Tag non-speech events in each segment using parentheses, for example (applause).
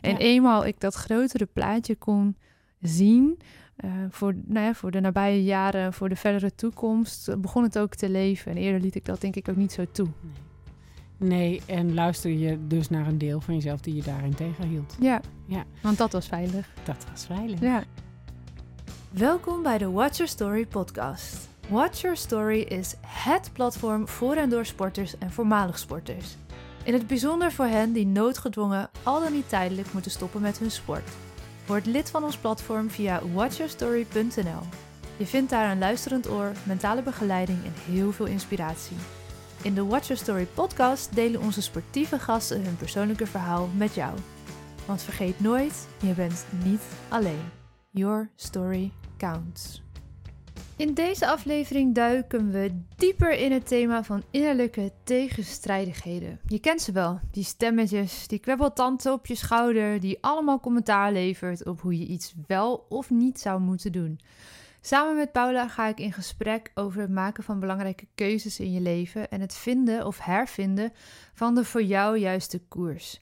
En Ja. eenmaal ik dat grotere plaatje kon zien, eh, voor, nou ja, voor de nabije jaren, voor de verdere toekomst, eh, begon het ook te leven. En eerder liet ik dat denk ik ook niet zo toe. Nee, en luister je dus naar een deel van jezelf die je daarin tegenhield. Ja, Ja. want dat was veilig. Dat was veilig. Ja. Welkom bij de Watch Your Story podcast. Watch Your Story is het platform voor en door sporters en voormalig sporters. In het bijzonder voor hen die noodgedwongen al dan niet tijdelijk moeten stoppen met hun sport. Word lid van ons platform via watchyourstory.nl. Je vindt daar een luisterend oor, mentale begeleiding en heel veel inspiratie. In de Watch Your Story podcast delen onze sportieve gasten hun persoonlijke verhaal met jou. Want vergeet nooit, je bent niet alleen. Your story counts. In deze aflevering duiken we dieper in het thema van innerlijke tegenstrijdigheden. Je kent ze wel, die stemmetjes, die kwebbeltante op je schouder, die allemaal commentaar levert op hoe je iets wel of niet zou moeten doen. Samen met Paula ga ik in gesprek over het maken van belangrijke keuzes in je leven en het vinden of hervinden van de voor jou juiste koers.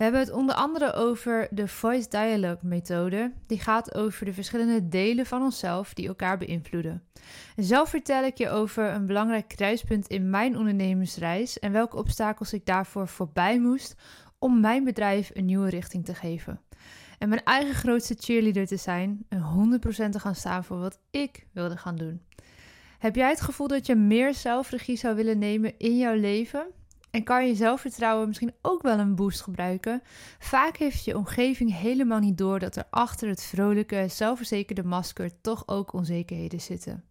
We hebben het onder andere over de Voice Dialogue methode. Die gaat over de verschillende delen van onszelf die elkaar beïnvloeden. En zelf vertel ik je over een belangrijk kruispunt in mijn ondernemersreis en welke obstakels ik daarvoor voorbij moest om mijn bedrijf een nieuwe richting te geven. En mijn eigen grootste cheerleader te zijn en 100% te gaan staan voor wat ik wilde gaan doen. Heb jij het gevoel dat je meer zelfregie zou willen nemen in jouw leven? En kan je zelfvertrouwen misschien ook wel een boost gebruiken? Vaak heeft je omgeving helemaal niet door dat er achter het vrolijke, zelfverzekerde masker toch ook onzekerheden zitten.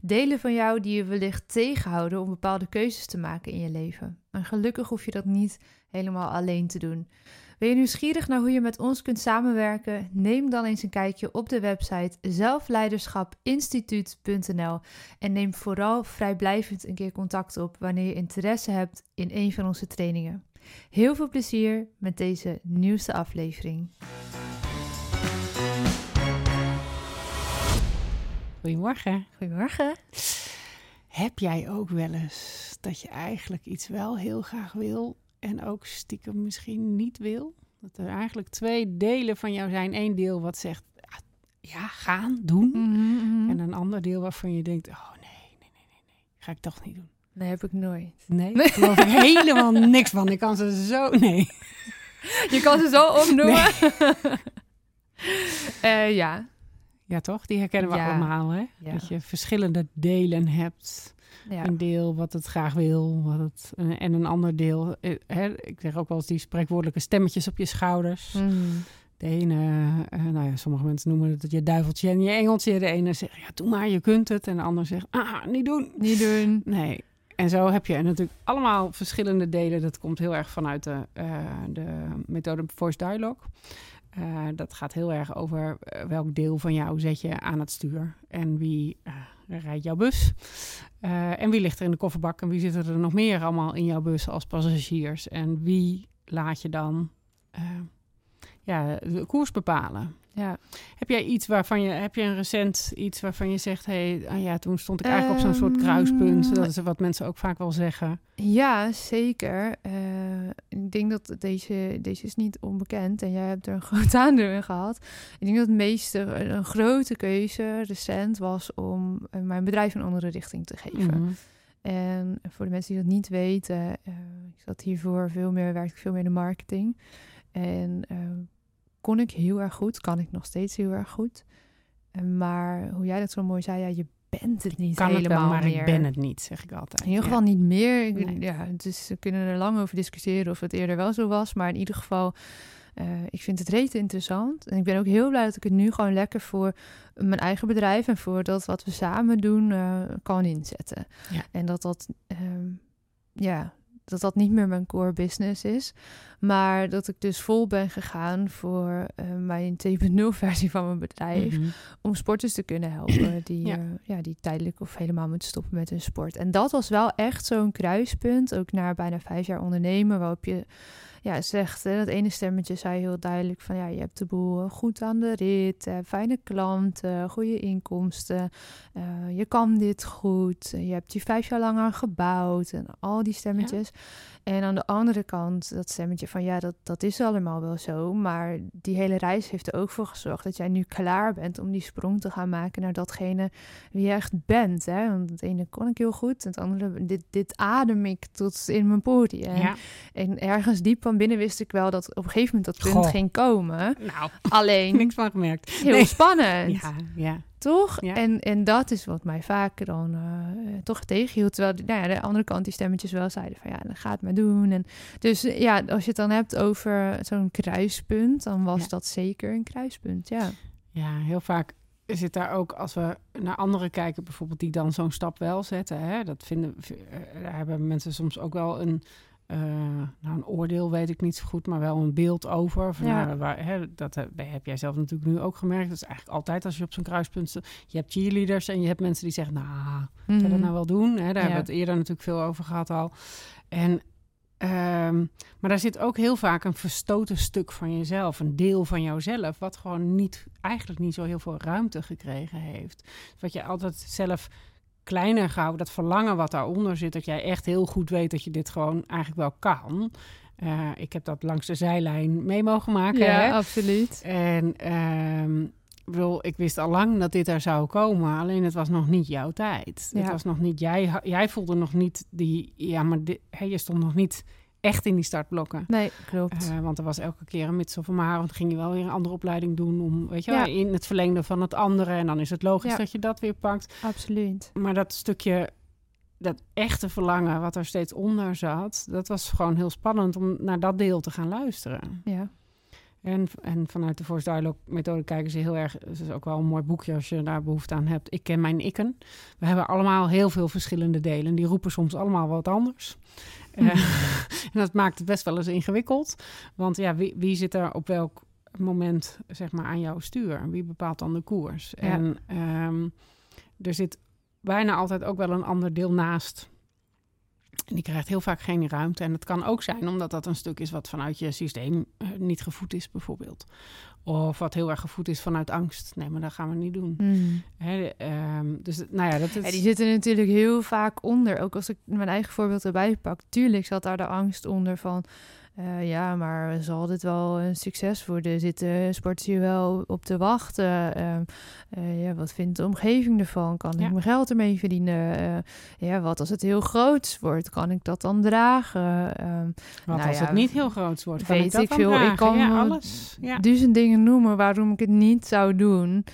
Delen van jou die je wellicht tegenhouden om bepaalde keuzes te maken in je leven. En gelukkig hoef je dat niet helemaal alleen te doen. Ben je nieuwsgierig naar hoe je met ons kunt samenwerken? Neem dan eens een kijkje op de website zelfleiderschapinstituut.nl en neem vooral vrijblijvend een keer contact op wanneer je interesse hebt in een van onze trainingen. Heel veel plezier met deze nieuwste aflevering. Goedemorgen. Goedemorgen. Heb jij ook wel eens dat je eigenlijk iets wel heel graag wil en ook stiekem misschien niet wil? Dat er eigenlijk twee delen van jou zijn. Eén deel wat zegt, ja, ja gaan, doen. Mhm, En een ander deel waarvan je denkt, oh nee, nee, nee, nee, nee. Ga ik toch niet doen. Dat heb ik nooit. Nee, daar geloof ik helemaal (laughs) niks van. Ik kan ze zo, nee. Je kan ze zo opnoemen. (laughs) Eh, ja. Ja toch? Die herkennen we Ja. allemaal, hè? Ja. Dat je verschillende delen hebt. Ja. Een deel wat het graag wil, wat het, eh, en een ander deel. eh, Hè, ik zeg ook wel eens die spreekwoordelijke stemmetjes op je schouders. Mhm. De ene, eh, nou ja, sommige mensen noemen het je duiveltje en je engeltje. De ene zegt, ja, doe maar, je kunt het. En de ander zegt, ah, niet doen. Niet doen. (laughs) Nee. En zo heb je natuurlijk allemaal verschillende delen. Dat komt heel erg vanuit de, de methode Voice Dialogue. Dat gaat heel erg over welk deel van jou zet je aan het stuur. En wie rijdt jouw bus. Eh, en wie ligt er in de kofferbak. En wie zitten er nog meer allemaal in jouw bus als passagiers. En wie laat je dan eh, ja, de koers bepalen. Ja. Heb jij iets waarvan je, heb je een recent iets waarvan je zegt, hé, hey, ah ja, toen stond ik eigenlijk op zo'n soort Ehm, kruispunt. Dat is wat mensen ook vaak wel zeggen. Ja, zeker. Eh, ik denk dat deze, deze is niet onbekend en jij hebt er een (laughs) groot aandeel in gehad. Ik denk dat het meeste, een grote keuze recent was om eh, mijn bedrijf een andere richting te geven. Mhm. En voor de mensen die dat niet weten, eh, ik zat hiervoor veel meer, werkte ik veel meer in de marketing. En eh, kon ik heel erg goed, kan ik nog steeds heel erg goed. Eh, maar hoe jij dat zo mooi zei, ja, je bent het niet Kan het helemaal wel, maar meer. ik ben het niet, zeg ik altijd. In ieder Ja. geval niet meer. Ik, Nee. ja, dus we kunnen er lang over discussiëren of het eerder wel zo was. Maar in ieder geval, eh, ik vind het rete interessant. En ik ben ook heel blij dat ik het nu gewoon lekker voor mijn eigen bedrijf en voor dat wat we samen doen eh, kan inzetten. Ja. En dat dat, ehm, ja, dat dat niet meer mijn core business is. Maar dat ik dus vol ben gegaan voor eh, mijn 2.0 (laughs) versie van mijn bedrijf Mhm. om sporters te kunnen helpen (clears throat) die, Ja. ja. ja, die tijdelijk of helemaal moeten stoppen met hun sport. En dat was wel echt zo'n kruispunt, ook na bijna vijf jaar ondernemen, waarop je ja, zegt, hè, dat ene stemmetje zei heel duidelijk van ja, je hebt de boel goed aan de rit, eh, fijne klanten, goede inkomsten, eh, je kan dit goed, je hebt je vijf jaar lang aan gebouwd en al die stemmetjes. En aan de andere kant dat stemmetje van ja, dat, dat is allemaal wel zo, maar die hele reis heeft er ook voor gezorgd dat jij nu klaar bent om die sprong te gaan maken naar datgene wie je echt bent. Hè? Want het ene kon ik heel goed, het andere, dit, dit adem ik tot in mijn poriën. Ja. en ergens diep van binnen wist ik wel dat op een gegeven moment dat punt Goh. ging komen. Nou, (laughs) Alleen niks van gemerkt. heel Nee. spannend, Ja, ja. toch? Ja. En, en dat is wat mij vaak dan eh, toch tegenhield. Terwijl de- nou ja, de andere kant die stemmetjes wel zeiden van ja, dan ga het maar doen. En dus eh, ja, als je het dan hebt over zo'n kruispunt, dan was Ja. dat zeker een kruispunt, ja. Ja, heel vaak zit daar ook, als we naar anderen kijken, bijvoorbeeld die dan zo'n stap wel zetten. Hè, dat vinden, eh, daar hebben mensen soms ook wel een, eh, nou een oordeel, weet ik niet zo goed, maar wel een beeld over. Van, Ja. nou, waar, hè, dat heb, heb jij zelf natuurlijk nu ook gemerkt. Dat is eigenlijk altijd als je op zo'n kruispunt. Je hebt cheerleaders en je hebt mensen die zeggen, nou, Ga je dat Mhm. nou wel doen? Hè, daar hebben we het eerder natuurlijk veel over gehad al. En, ehm, maar daar zit ook heel vaak een verstoten stuk van jezelf, een deel van jouzelf, wat gewoon niet, eigenlijk niet zo heel veel ruimte gekregen heeft. Wat je altijd zelf kleiner gehouden, dat verlangen wat daaronder zit, dat jij echt heel goed weet dat je dit gewoon eigenlijk wel kan. Eh, ik heb dat langs de zijlijn mee mogen maken. Ja, hè? absoluut. En ehm, ik bedoel, ik wist al lang dat dit er zou komen, alleen het was nog niet jouw tijd. Het was nog niet, jij, jij voelde nog niet die, ja, maar hè, je stond nog niet echt in die startblokken. Nee, klopt. Eh, want er was elke keer een mits of een maar, want dan ging je wel weer een andere opleiding doen om, weet je, wel, Ja. in het verlengde van het andere. En dan is het logisch Ja. dat je dat weer pakt. absoluut. Maar dat stukje, dat echte verlangen wat er steeds onder zat, dat was gewoon heel spannend om naar dat deel te gaan luisteren. Ja. En, en vanuit de Force Dialogue methode kijken ze heel erg. Het is ook wel een mooi boekje als je daar behoefte aan hebt. Ik ken mijn ikken. We hebben allemaal heel veel verschillende delen. Die roepen soms allemaal wat anders. Eh, (laughs) en dat maakt het best wel eens ingewikkeld. Want ja, wie, wie zit er op welk moment zeg maar, aan jouw stuur? Wie bepaalt dan de koers? Ja. En ehm, er zit bijna altijd ook wel een ander deel naast. En die krijgt heel vaak geen ruimte. En het kan ook zijn omdat dat een stuk is wat vanuit je systeem eh, niet gevoed is, bijvoorbeeld. Of wat heel erg gevoed is vanuit angst. Nee, maar dat gaan we niet doen. Mm. Hè, ehm, dus nou ja, dat is... Ja, die zitten natuurlijk heel vaak onder. Ook als ik mijn eigen voorbeeld erbij pak. Tuurlijk zat daar de angst onder van... eh, ja, maar zal dit wel een succes worden? Zitten sporters hier wel op te wachten? Ehm, eh, ja, wat vindt de omgeving ervan? Kan Ja. ik mijn geld ermee verdienen? Eh, ja, wat als het heel groot wordt? Kan ik dat dan dragen? Ehm, wat nou als ja, het niet heel groot wordt? Kan weet ik dat ik veel. Ik kan ja, alles. Duizend dingen noemen waarom ik het niet zou doen.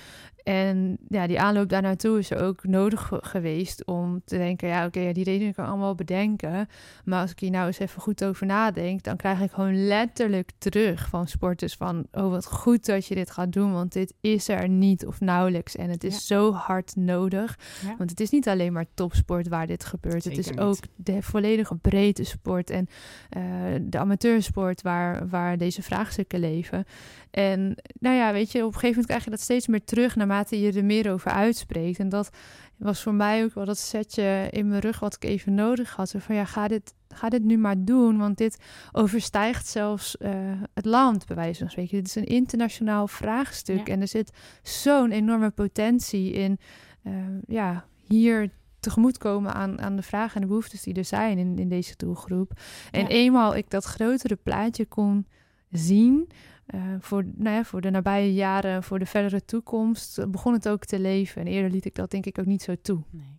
En ja, die aanloop daar naartoe is er ook nodig ge- geweest om te denken, ja, oké, die redenen kan ik allemaal bedenken. Maar als ik hier nou eens even goed over nadenk, dan krijg ik gewoon letterlijk terug van sporters van, oh, wat goed dat je dit gaat doen, want dit is er niet of nauwelijks. En het is Ja. zo hard nodig. Ja. Want het is niet alleen maar topsport waar dit gebeurt. het is niet. ook de volledige breedte sport en eh, de amateursport waar, waar deze vraagstukken leven. En nou ja, weet je, op een gegeven moment krijg je dat steeds meer terug naarmate je er meer over uitspreekt. En dat was voor mij ook wel dat setje in mijn rug wat ik even nodig had. Zo van ja, ga dit, ga dit nu maar doen, want dit overstijgt zelfs eh, het land, bij wijze van spreken. Dit is een internationaal vraagstuk Ja. en er zit zo'n enorme potentie in, eh, ja, hier tegemoetkomen aan, aan de vragen en de behoeftes die er zijn in, in deze doelgroep. En Ja. eenmaal ik dat grotere plaatje kon zien, eh, voor, nou ja, voor de nabije jaren, voor de verdere toekomst, eh, begon het ook te leven. En eerder liet ik dat denk ik ook niet zo toe. Nee.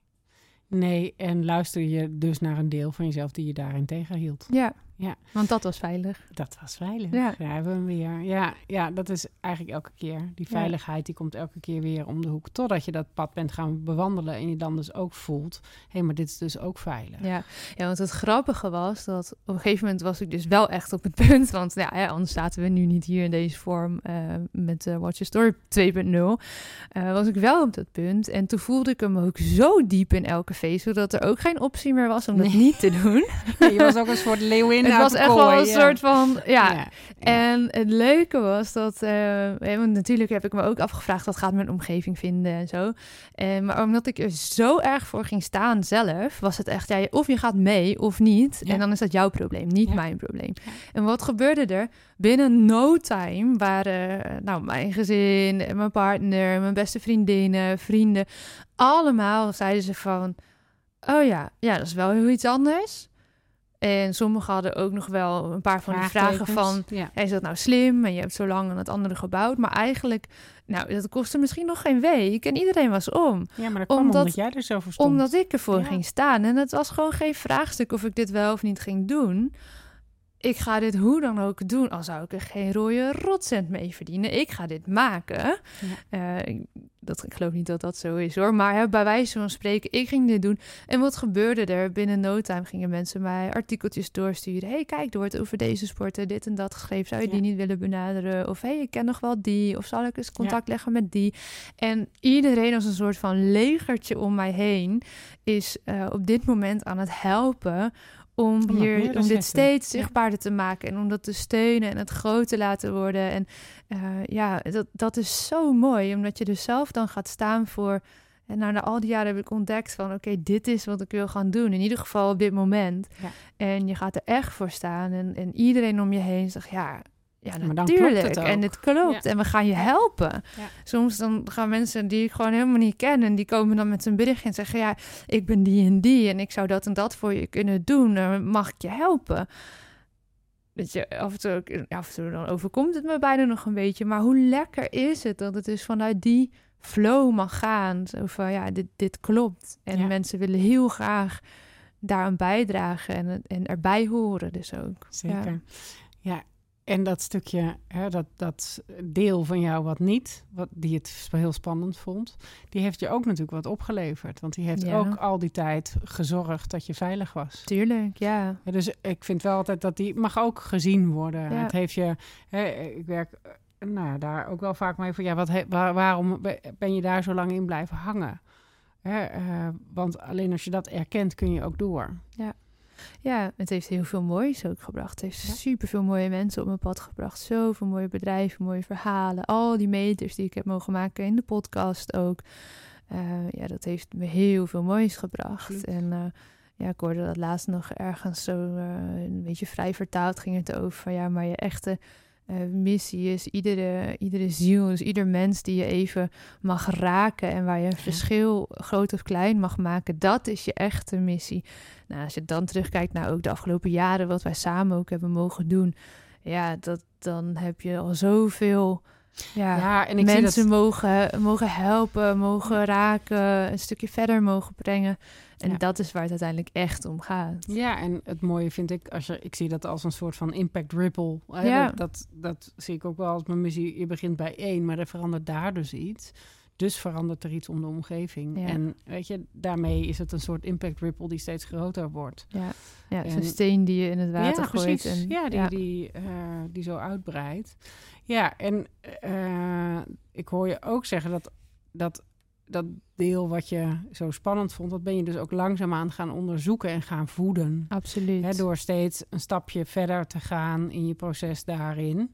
nee, en luister je dus naar een deel van jezelf die je daarin tegenhield. Ja, Ja. want dat was veilig. Dat was veilig. Ja. Daar hebben we hem weer. Ja, ja, dat is eigenlijk elke keer. Die Ja. veiligheid die komt elke keer weer om de hoek. Totdat je dat pad bent gaan bewandelen en je dan dus ook voelt... hé, hey, maar dit is dus ook veilig. Ja. ja, want het grappige was dat op een gegeven moment was ik dus wel echt op het (laughs) punt. Want ja, hè, anders zaten we nu niet hier in deze vorm eh, met eh Watch Your Story 2.0. Eh, was ik wel op dat punt. En toen voelde ik hem ook zo diep in elke vezel... dat er ook geen optie meer was om dat Nee. niet te doen. (laughs) je was ook een soort leeuwin het was echt wel een soort van, ja. En het leuke was dat, eh, eh, want natuurlijk heb ik me ook afgevraagd wat gaat mijn omgeving vinden en zo. En, maar omdat ik er zo erg voor ging staan zelf, was het echt, ja, of je gaat mee of niet. Ja. En dan is dat jouw probleem, niet Ja. mijn probleem. Ja. En wat gebeurde er? Binnen no time waren nou, mijn gezin, mijn partner, mijn beste vriendinnen, vrienden, allemaal zeiden ze van, oh ja, ja, dat is wel heel iets anders. En sommigen hadden ook nog wel een paar van die vragen van, Ja. is dat nou slim? En je hebt zo lang aan het andere gebouwd. Maar eigenlijk, nou, dat kostte misschien nog geen week. En iedereen was om. ja, maar dat kwam Omdat- omdat, jij er zo voor stond. Omdat ik ervoor Ja. ging staan. En het was gewoon geen vraagstuk of ik dit wel of niet ging doen. Ik ga dit hoe dan ook doen. Al zou ik er geen rode rotcent mee verdienen. Ik ga dit maken. Eh, ik- dat, ik geloof niet dat dat zo is hoor. Maar hè, bij wijze van spreken, ik ging dit doen. En wat gebeurde er? Binnen no time gingen mensen mij artikeltjes doorsturen. hey, kijk, er wordt over deze sporten dit en dat geschreven. Zou je die Ja. niet willen benaderen? Of hey, ik ken nog wel die. Of zal ik eens contact leggen met die? En iedereen als een soort van legertje om mij heen is eh, op dit moment aan het helpen om, hier, om dit zetten. steeds zichtbaarder te maken en om dat te steunen en het groot te laten worden. En eh, ja, dat, dat is zo mooi, omdat je dus zelf dan gaat staan voor. En nou, na al die jaren heb ik ontdekt van, oké, dit is wat ik wil gaan doen. In ieder geval op dit moment. Ja. En je gaat er echt voor staan. En, en iedereen om je heen zegt, ja, ja maar natuurlijk. klopt het ook. en het klopt. Ja. En we gaan je helpen. Ja. Soms dan gaan mensen die ik gewoon helemaal niet ken... en die komen dan met een berichtje en zeggen... ja, ik ben die en die en ik zou dat en dat voor je kunnen doen. Eh, Mag ik je helpen? Dat je af en toe, ook- af en toe dan overkomt het me bijna nog een beetje. Maar hoe lekker is het dat het dus vanuit die flow mag gaan. Zo van, ja, dit, dit klopt. En Ja. mensen willen heel graag daaraan bijdragen en, en erbij horen dus ook. Zeker. Ja. En dat stukje, hè, dat, dat deel van jou wat niet, wat, die het heel spannend vond, die heeft je ook natuurlijk wat opgeleverd. Want die heeft Ja. ook al die tijd gezorgd dat je veilig was. Tuurlijk, ja. Ja, dus ik vind wel altijd dat die mag ook gezien worden. Ja. Het heeft je, hè, ik werk eh, nou, daar ook wel vaak mee van, ja, wat, waar- waarom be- ben je daar zo lang in blijven hangen? Hè, eh, want alleen als je dat erkent, kun je ook door. Ja, het heeft heel veel moois ook gebracht. Het heeft Ja. super veel mooie mensen op mijn pad gebracht. Zoveel mooie bedrijven, mooie verhalen. Al die meters die ik heb mogen maken in de podcast ook. Eh, ja, dat heeft me heel veel moois gebracht. Absoluut. En eh, ja, ik hoorde dat laatst nog ergens zo eh, een beetje vrij vertaald ging het over. Van, ja, maar je echte eh, missie is iedere, iedere ziel, dus ieder mens die je even mag raken en waar je een verschil groot of klein mag maken, dat is je echte missie. Nou, als je dan terugkijkt naar ook de afgelopen jaren, wat wij samen ook hebben mogen doen, ja, dat, dan heb je al zoveel ja, Ja, en ik zie mensen dat- mogen, mogen helpen, mogen raken, een stukje verder mogen brengen. En Ja. dat is waar het uiteindelijk echt om gaat. Ja, en het mooie vind ik, als je, ik zie dat als een soort van impact ripple. Hè, Ja. Dat, dat, dat zie ik ook wel als mijn missie. Je begint bij één, maar er verandert daar dus iets. Dus verandert er iets om de omgeving. Ja. En weet je, daarmee is het een soort impact ripple die steeds groter wordt. Ja, ja En- een steen die je in het water ja, gooit. precies. En, ja, die, Die, eh, die zo uitbreidt. Ja, en eh, ik hoor je ook zeggen dat, dat dat deel wat je zo spannend vond, dat ben je dus ook langzaamaan gaan onderzoeken en gaan voeden. Absoluut. Hè, door steeds een stapje verder te gaan in je proces daarin.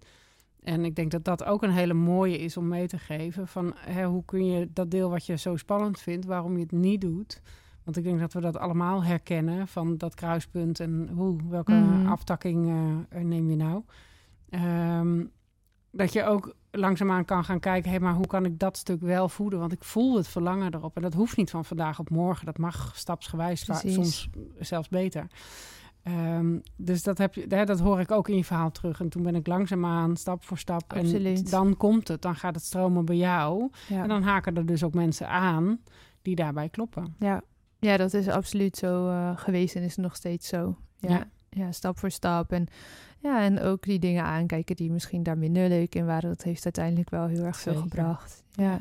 En ik denk dat dat ook een hele mooie is om mee te geven. Van hè, hoe kun je dat deel wat je zo spannend vindt, waarom je het niet doet. Want ik denk dat we dat allemaal herkennen van dat kruispunt en hoe, welke Mhm. aftakking eh, neem je nou. Ehm, dat je ook langzaamaan kan gaan kijken, hé, maar hoe kan ik dat stuk wel voeden? Want ik voel het verlangen erop. En dat hoeft niet van vandaag op morgen. Dat mag stapsgewijs, soms zelfs beter. Ehm, dus dat, heb je, hè, dat hoor ik ook in je verhaal terug. En toen ben ik langzaamaan, stap voor stap. En Absoluut. dan komt het, dan gaat het stromen bij jou. ja. En dan haken er dus ook mensen aan die daarbij kloppen. Ja. ja, dat is absoluut zo eh, geweest en is nog steeds zo. Ja. Ja. ja. stap voor stap. En, ja, en ook die dingen aankijken die misschien daar minder leuk in waren. Dat heeft uiteindelijk wel heel erg veel Zeker. gebracht. Ja,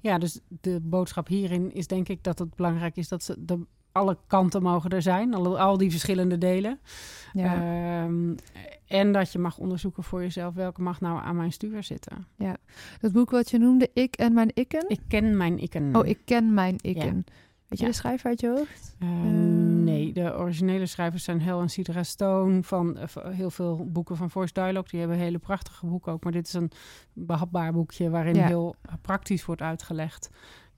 Ja, dus de boodschap hierin is denk ik dat het belangrijk is dat ze de, alle kanten mogen er zijn. Al, al die verschillende delen. ja, Ehm, en dat je mag onderzoeken voor jezelf welke mag nou aan mijn stuur zitten. dat boek wat je noemde, Ik en mijn ikken. Ik ken mijn ikken. Oh, ik ken mijn ikken. Weet je Ja. de schrijver uit je hoofd? Eh, Ehm. nee, de originele schrijvers zijn Hel en Sidra Stone van eh, heel veel boeken van Force Dialogue. Die hebben hele prachtige boeken ook. Maar dit is een behapbaar boekje waarin Ja. heel praktisch wordt uitgelegd.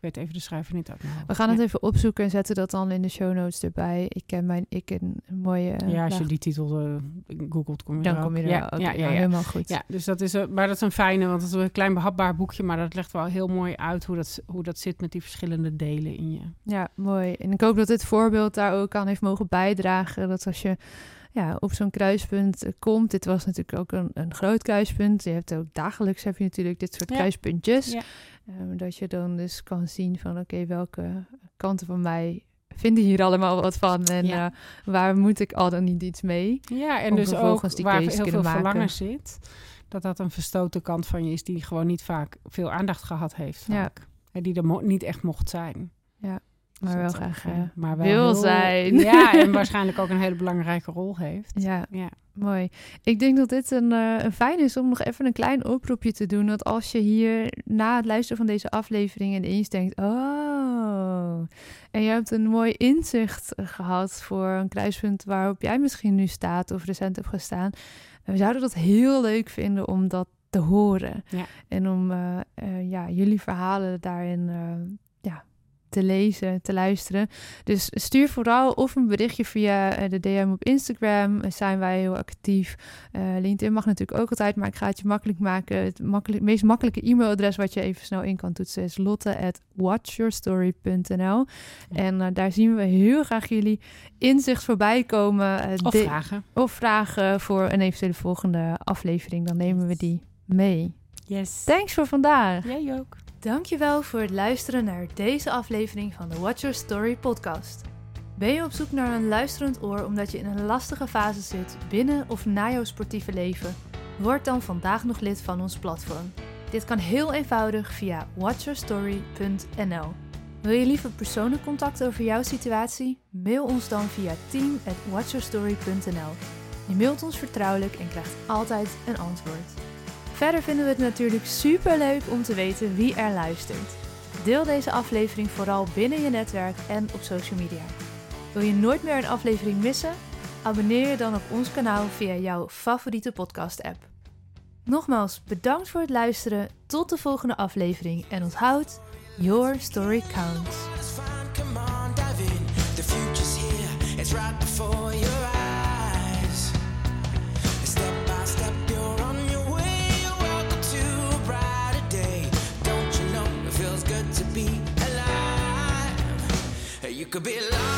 Weet even de schrijver niet uit. We gaan het Ja. even opzoeken en zetten dat dan in de show notes erbij. Ik ken mijn, ik een mooie... eh, Ja, als je die titel eh, googelt, kom je dan er kom je er ja, ja, ja, ja. helemaal goed. Ja, dus dat is, een- maar dat is een fijne, want het is een klein behapbaar boekje, maar dat legt wel heel mooi uit hoe dat, hoe dat zit met die verschillende delen in je. Ja, mooi. En ik hoop dat dit voorbeeld daar ook aan heeft mogen bijdragen. Dat als je ja, op zo'n kruispunt eh, komt. Dit was natuurlijk ook een, een groot kruispunt. Je hebt ook dagelijks heb je natuurlijk dit soort Ja. kruispuntjes. Ja. Ehm, dat je dan dus kan zien van oké, welke kanten van mij vinden hier allemaal wat van. En Ja. eh, waar moet ik al dan niet iets mee? Ja, en dus ook waar heel veel maken. verlangen zit, dat dat een verstoten kant van je is die gewoon niet vaak veel aandacht gehad heeft. Ja. En die er niet echt mocht zijn. Dus Maar wel graag eh, maar wel wil heel- zijn. Ja, en (laughs) waarschijnlijk ook een hele belangrijke rol heeft. Ja, Ja. Mooi. Ik denk dat dit een, eh, een fijn is om nog even een klein oproepje te doen. Dat als je hier na het luisteren van deze aflevering ineens denkt... Oh, en je hebt een mooi inzicht eh, gehad voor een kruispunt waarop jij misschien nu staat of recent hebt gestaan. We zouden dat heel leuk vinden om dat te horen. Ja. En om eh, eh, ja, jullie verhalen daarin eh, te lezen, te luisteren. Dus stuur vooral of een berichtje via eh, de DM op Instagram. Zijn wij heel actief. Eh, LinkedIn mag natuurlijk ook altijd, maar ik ga het je makkelijk maken. Het makkelijk, meest makkelijke e-mailadres wat je even snel in kan toetsen is lotte@watchyourstory.nl. En eh, daar zien we heel graag jullie inzicht voorbij komen. Of de- vragen. of vragen voor een eventuele volgende aflevering. Dan nemen we die mee. Yes. Thanks voor vandaag. Jij ook. Dankjewel voor het luisteren naar deze aflevering van de Watch Your Story podcast. Ben je op zoek naar een luisterend oor omdat je in een lastige fase zit binnen of na jouw sportieve leven? Word dan vandaag nog lid van ons platform. Dit kan heel eenvoudig via watchyourstory.nl. Wil je liever persoonlijk contact over jouw situatie? Mail ons dan via team@watchyourstory.nl. Je mailt ons vertrouwelijk en krijgt altijd een antwoord. Verder vinden we het natuurlijk super leuk om te weten wie er luistert. Deel deze aflevering vooral binnen je netwerk en op social media. Wil je nooit meer een aflevering missen? Abonneer je dan op ons kanaal via jouw favoriete podcast-app. Nogmaals, bedankt voor het luisteren. Tot de volgende aflevering en onthoud, your story counts. Could be larger